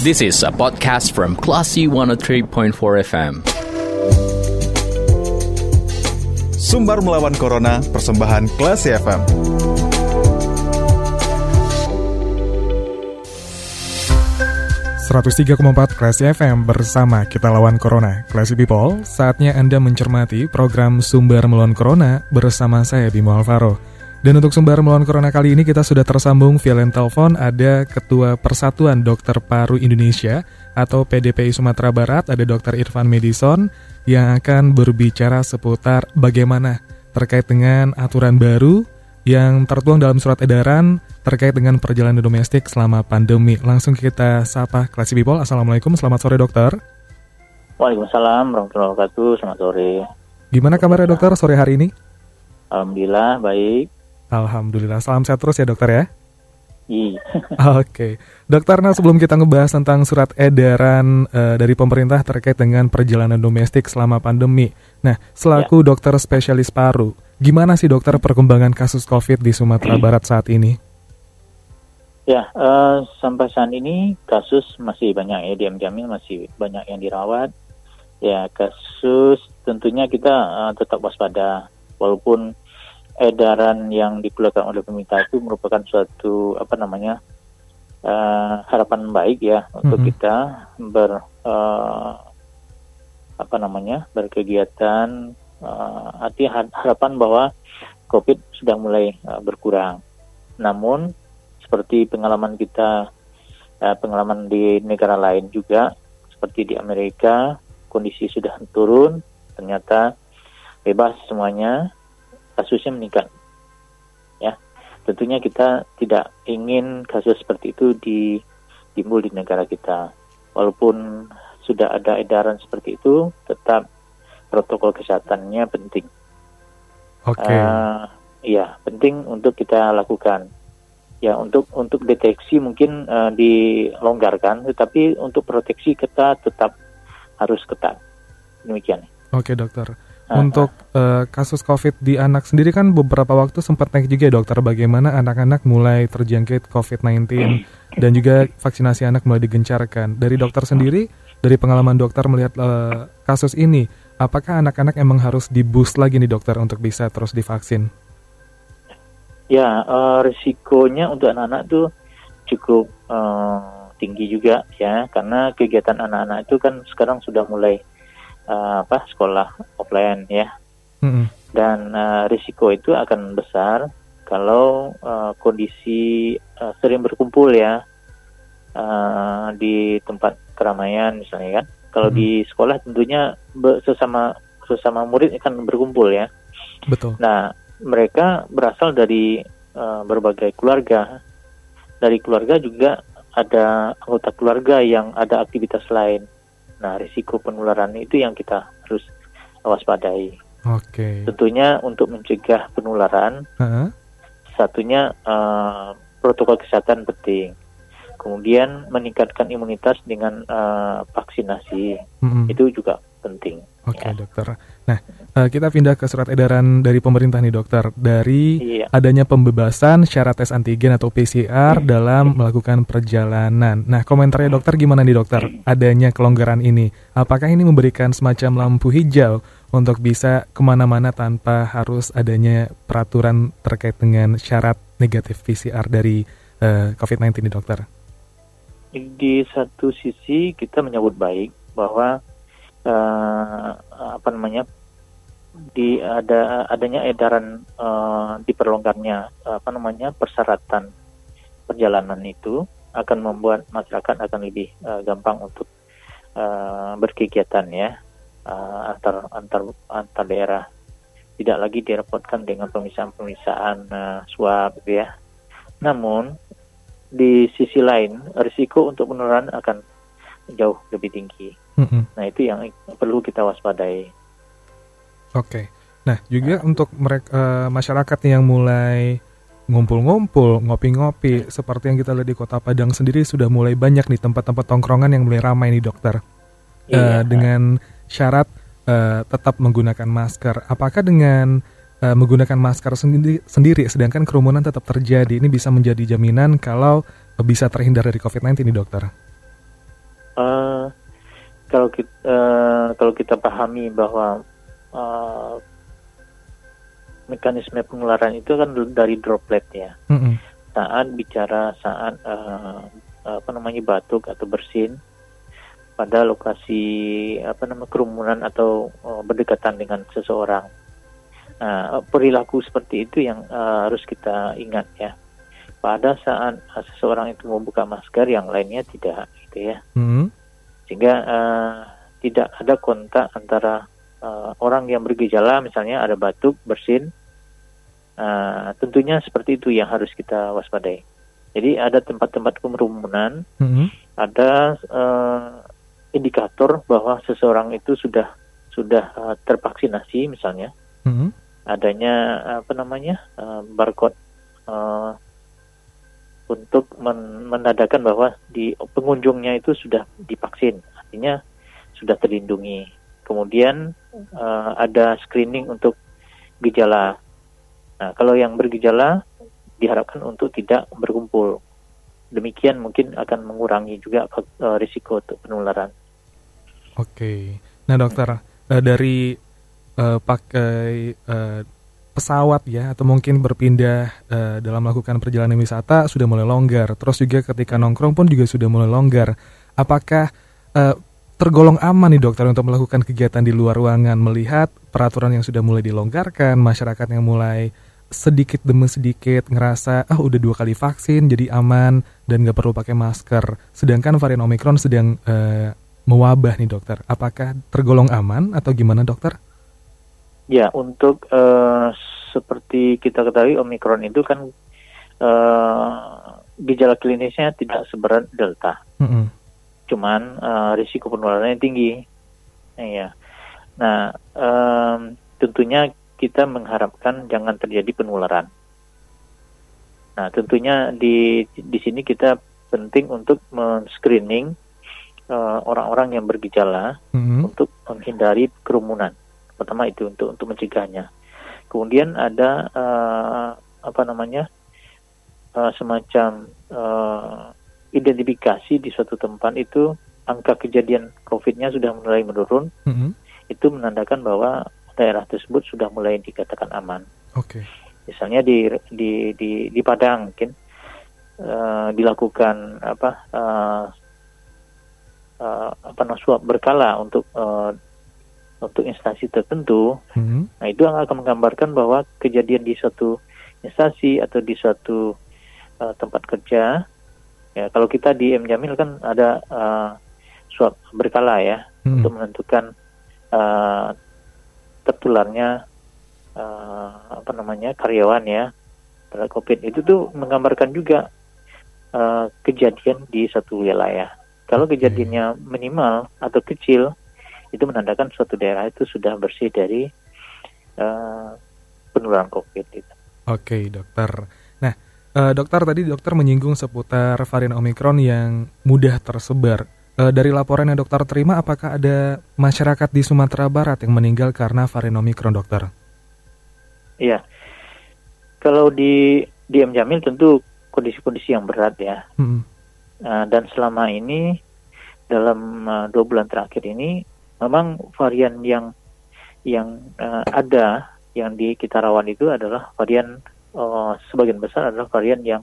This is a podcast from Classy 103.4 FM. Sumbar melawan Corona, persembahan Classy FM. empat Classy FM bersama kita lawan Corona. Classy People, saatnya Anda mencermati program Sumber Melawan Corona bersama saya Bimo Alvaro. Dan untuk sumber melawan corona kali ini kita sudah tersambung via line telepon ada Ketua Persatuan Dokter Paru Indonesia atau PDPI Sumatera Barat ada Dr. Irfan Medison yang akan berbicara seputar bagaimana terkait dengan aturan baru yang tertuang dalam surat edaran terkait dengan perjalanan domestik selama pandemi. Langsung kita sapa Classy People. Assalamualaikum, selamat sore dokter. Waalaikumsalam warahmatullahi wabarakatuh, selamat sore. Gimana kabarnya dokter sore hari ini? Alhamdulillah baik. Alhamdulillah, salam sehat terus ya dokter ya. Iya. Oke, okay. dokter. Nah sebelum kita ngebahas tentang surat edaran uh, dari pemerintah terkait dengan perjalanan domestik selama pandemi, nah selaku ya. dokter spesialis paru, gimana sih dokter perkembangan kasus COVID di Sumatera Barat saat ini? Ya, uh, sampai saat ini kasus masih banyak ya diam-diamnya masih banyak yang dirawat. Ya, kasus tentunya kita uh, tetap waspada walaupun edaran yang dikeluarkan oleh pemerintah itu merupakan suatu apa namanya uh, harapan baik ya mm-hmm. untuk kita ber uh, apa namanya berkegiatan uh, arti harapan bahwa COVID sudah mulai uh, berkurang. Namun seperti pengalaman kita uh, pengalaman di negara lain juga seperti di Amerika kondisi sudah turun ternyata bebas semuanya kasusnya meningkat. Ya, tentunya kita tidak ingin kasus seperti itu di timbul di negara kita. Walaupun sudah ada edaran seperti itu, tetap protokol kesehatannya penting. Oke. Okay. Uh, ya, penting untuk kita lakukan. Ya, untuk untuk deteksi mungkin uh, dilonggarkan, tetapi untuk proteksi kita tetap harus ketat. Demikian. Oke, okay, dokter. Untuk uh, kasus COVID di anak sendiri kan beberapa waktu sempat naik juga ya dokter bagaimana anak-anak mulai terjangkit COVID-19 dan juga vaksinasi anak mulai digencarkan. Dari dokter sendiri, dari pengalaman dokter melihat uh, kasus ini, apakah anak-anak emang harus di boost lagi nih dokter untuk bisa terus divaksin? Ya, uh, risikonya untuk anak-anak tuh cukup uh, tinggi juga ya, karena kegiatan anak-anak itu kan sekarang sudah mulai uh, apa sekolah offline ya. Mm-hmm. dan uh, risiko itu akan besar kalau uh, kondisi uh, sering berkumpul ya. Uh, di tempat keramaian misalnya kan. Kalau mm-hmm. di sekolah tentunya sesama sesama murid akan berkumpul ya. Betul. Nah mereka berasal dari uh, berbagai keluarga. Dari keluarga juga ada anggota keluarga yang ada aktivitas lain Nah, risiko penularan itu yang kita harus waspadai. Oke. Okay. Tentunya untuk mencegah penularan, uh-huh. satunya uh, protokol kesehatan penting. Kemudian meningkatkan imunitas dengan uh, vaksinasi, mm-hmm. itu juga penting. Oke, okay, ya. dokter. Nah, uh, kita pindah ke surat edaran dari pemerintah nih, dokter. Dari iya. adanya pembebasan syarat tes antigen atau PCR dalam melakukan perjalanan. Nah, komentarnya dokter gimana nih, dokter? Adanya kelonggaran ini, apakah ini memberikan semacam lampu hijau untuk bisa ke mana-mana tanpa harus adanya peraturan terkait dengan syarat negatif PCR dari uh, COVID-19 nih, dokter? Di satu sisi kita menyambut baik bahwa uh, apa namanya di ada adanya edaran uh, diperlonggarnya apa namanya persyaratan perjalanan itu akan membuat masyarakat akan lebih uh, gampang untuk uh, berkegiatan ya uh, antar antar antar daerah tidak lagi direpotkan dengan pemeriksaan-pemeriksaan uh, swab gitu ya. Namun di sisi lain risiko untuk penularan akan jauh lebih tinggi. Mm-hmm. Nah itu yang perlu kita waspadai. Oke. Okay. Nah juga nah. untuk mereka uh, masyarakat yang mulai ngumpul-ngumpul, ngopi-ngopi, seperti yang kita lihat di Kota Padang sendiri sudah mulai banyak nih tempat-tempat tongkrongan yang mulai ramai nih dokter. Iya. Uh, dengan syarat uh, tetap menggunakan masker. Apakah dengan uh, menggunakan masker sendiri, sendiri, sedangkan kerumunan tetap terjadi, ini bisa menjadi jaminan kalau bisa terhindar dari COVID-19 nih dokter? Kalau kita uh, kalau kita pahami bahwa uh, mekanisme penularan itu kan dari droplet ya. Mm-mm. Saat bicara saat uh, apa namanya batuk atau bersin pada lokasi apa namanya kerumunan atau uh, berdekatan dengan seseorang. Nah, perilaku seperti itu yang uh, harus kita ingat ya. Pada saat uh, seseorang itu membuka masker, yang lainnya tidak, gitu ya. Mm. Sehingga uh, tidak ada kontak antara uh, orang yang bergejala, misalnya ada batuk, bersin, uh, tentunya seperti itu yang harus kita waspadai. Jadi ada tempat-tempat kerumunan, Mm-mm. ada uh, indikator bahwa seseorang itu sudah sudah uh, tervaksinasi, misalnya Mm-mm. adanya apa namanya uh, barcode uh, untuk men- menandakan bahwa di pengunjungnya itu sudah divaksin, artinya sudah terlindungi. Kemudian uh, ada screening untuk gejala. Nah, kalau yang bergejala diharapkan untuk tidak berkumpul. Demikian mungkin akan mengurangi juga uh, risiko untuk penularan. Oke. Nah, dokter, eh, dari eh, pakai eh, pesawat ya atau mungkin berpindah eh, dalam melakukan perjalanan wisata sudah mulai longgar. Terus juga ketika nongkrong pun juga sudah mulai longgar. Apakah eh, tergolong aman nih dokter untuk melakukan kegiatan di luar ruangan melihat peraturan yang sudah mulai dilonggarkan, masyarakat yang mulai sedikit demi sedikit ngerasa ah udah dua kali vaksin jadi aman dan nggak perlu pakai masker. Sedangkan varian Omicron sedang eh, mewabah nih dokter. Apakah tergolong aman atau gimana dokter? Ya, untuk uh, seperti kita ketahui Omikron itu kan uh, gejala klinisnya tidak seberat Delta. Mm-mm. Cuman uh, risiko penularannya tinggi. Iya. Nah, um, tentunya kita mengharapkan jangan terjadi penularan. Nah, tentunya di di sini kita penting untuk men-screening uh, orang-orang yang bergejala Mm-mm. untuk menghindari kerumunan. Pertama itu untuk untuk mencegahnya. Kemudian ada eh, apa namanya eh, semacam eh, identifikasi di suatu tempat itu angka kejadian COVID-nya sudah mulai menurun. Mm-mm. Itu menandakan bahwa daerah tersebut sudah mulai dikatakan aman. Oke. Misalnya di di di, di Padang mungkin eh, dilakukan apa eh, eh, apa swab berkala untuk eh, untuk instansi tertentu Mm-mm. Nah, itu yang akan menggambarkan bahwa kejadian di suatu instansi atau di suatu uh, tempat kerja, ya kalau kita di M Jamil kan ada uh, swab berkala ya Mm-mm. untuk menentukan uh, tertularnya uh, apa namanya karyawan ya terhadap COVID itu tuh menggambarkan juga uh, kejadian di satu wilayah. Kalau kejadiannya minimal atau kecil, itu menandakan suatu daerah itu sudah bersih dari uh, penularan COVID. Itu. Oke, dokter. Nah, eh, dokter tadi dokter menyinggung seputar varian Omicron yang mudah tersebar. Eh, dari laporan yang dokter terima, apakah ada masyarakat di Sumatera Barat yang meninggal karena varian Omicron, dokter? Iya. Kalau di di M Jamil tentu kondisi-kondisi yang berat ya. Mm-mm. Uh, dan selama ini dalam uh, dua bulan terakhir ini memang varian yang yang uh, ada yang di kita rawat itu adalah varian uh, sebagian besar adalah varian yang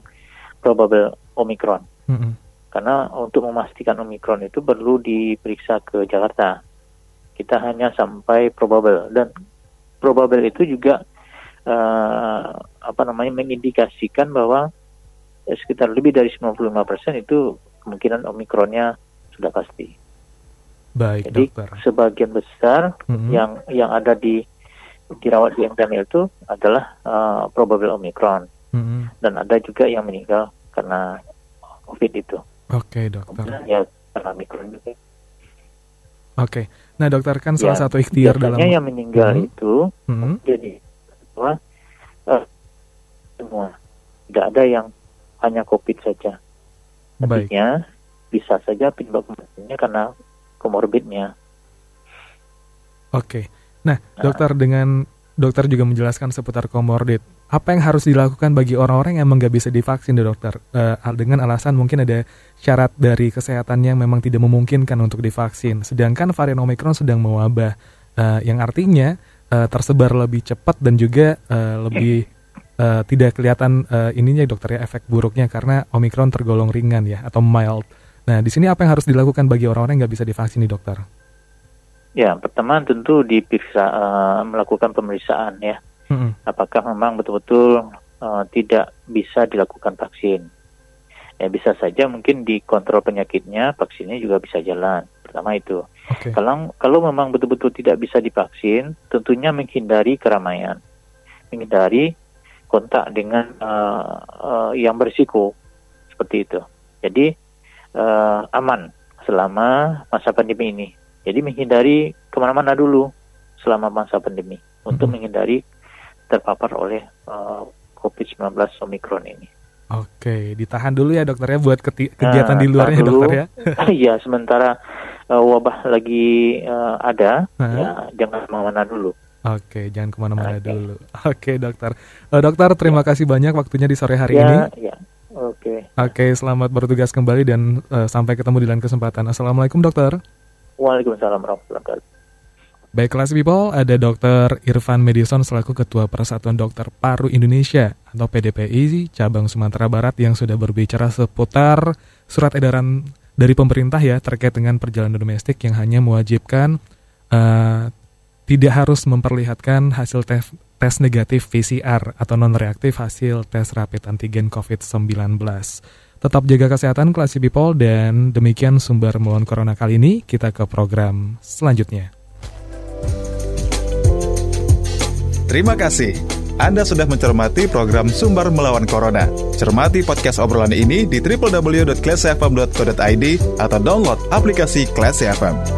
probable Omicron. Mm-mm. Karena untuk memastikan Omicron itu perlu diperiksa ke Jakarta. Kita hanya sampai probable dan probable itu juga uh, apa namanya mengindikasikan bahwa sekitar lebih dari 95% itu kemungkinan Omikronnya sudah pasti. Baik, Jadi dokter. sebagian besar Mm-mm. yang yang ada di dirawat di MDML itu adalah uh, probable Omicron Mm-mm. dan ada juga yang meninggal karena COVID itu. Oke, dokter. Ya karena Omicron juga. Oke. Nah, dokter kan salah Ya, satu ikhtiar dalam yang meninggal Hmm. itu Mm-mm. jadi bahwa eh, semua tidak ada yang hanya COVID saja. Baik. Artinya bisa saja penyebab kematiannya karena komorbidnya. Oke. Nah, dokter dengan dokter juga menjelaskan seputar komorbid. apa yang harus dilakukan bagi orang-orang yang memang nggak bisa divaksin, dokter? Uh, dengan alasan mungkin ada syarat dari kesehatan yang memang tidak memungkinkan untuk divaksin. Sedangkan varian Omicron sedang mewabah, uh, yang artinya uh, tersebar lebih cepat dan juga uh, lebih uh, tidak kelihatan uh, ininya dokter ya efek buruknya karena Omicron tergolong ringan ya atau mild. Nah di sini apa yang harus dilakukan bagi orang-orang yang nggak bisa divaksin nih dokter? Ya pertama tentu diperiksa uh, melakukan pemeriksaan ya hmm. apakah memang betul-betul uh, tidak bisa dilakukan vaksin. Ya bisa saja mungkin dikontrol penyakitnya, vaksinnya juga bisa jalan. Pertama itu. Okay. Kalau kalau memang betul-betul tidak bisa divaksin, tentunya menghindari keramaian, menghindari kontak dengan uh, uh, yang berisiko seperti itu. Jadi uh, aman selama masa pandemi ini. Jadi menghindari ke mana-mana dulu selama masa pandemi untuk hmm. menghindari terpapar oleh uh, COVID-19 Omicron ini. Oke, ditahan dulu ya dokter ya buat kegiatan nah, di luarnya dokter ya. Iya, sementara uh, wabah lagi uh, ada, -huh. ya jangan ke mana-mana dulu. Oke, jangan ke mana-mana okay. dulu. Oke dokter, uh, dokter terima ya. kasih banyak waktunya di sore hari ya, ini. Ya, oke. Oke, selamat bertugas kembali dan uh, sampai ketemu di lain kesempatan. Assalamualaikum dokter. Waalaikumsalam warahmatullahi wabarakatuh. Baik kelas people, ada Dr. Irfan Medison selaku Ketua Persatuan Dokter Paru Indonesia atau PDPI cabang Sumatera Barat yang sudah berbicara seputar surat edaran dari pemerintah ya terkait dengan perjalanan domestik yang hanya mewajibkan uh, tidak harus memperlihatkan hasil tes, tes negatif PCR atau non-reaktif hasil tes rapid antigen COVID-19. Tetap jaga kesehatan kelas people dan demikian sumber melawan corona kali ini kita ke program selanjutnya. Terima kasih. Anda sudah mencermati program Sumber Melawan Corona. Cermati podcast obrolan ini di www.classfm.co.id atau download aplikasi Classy FM.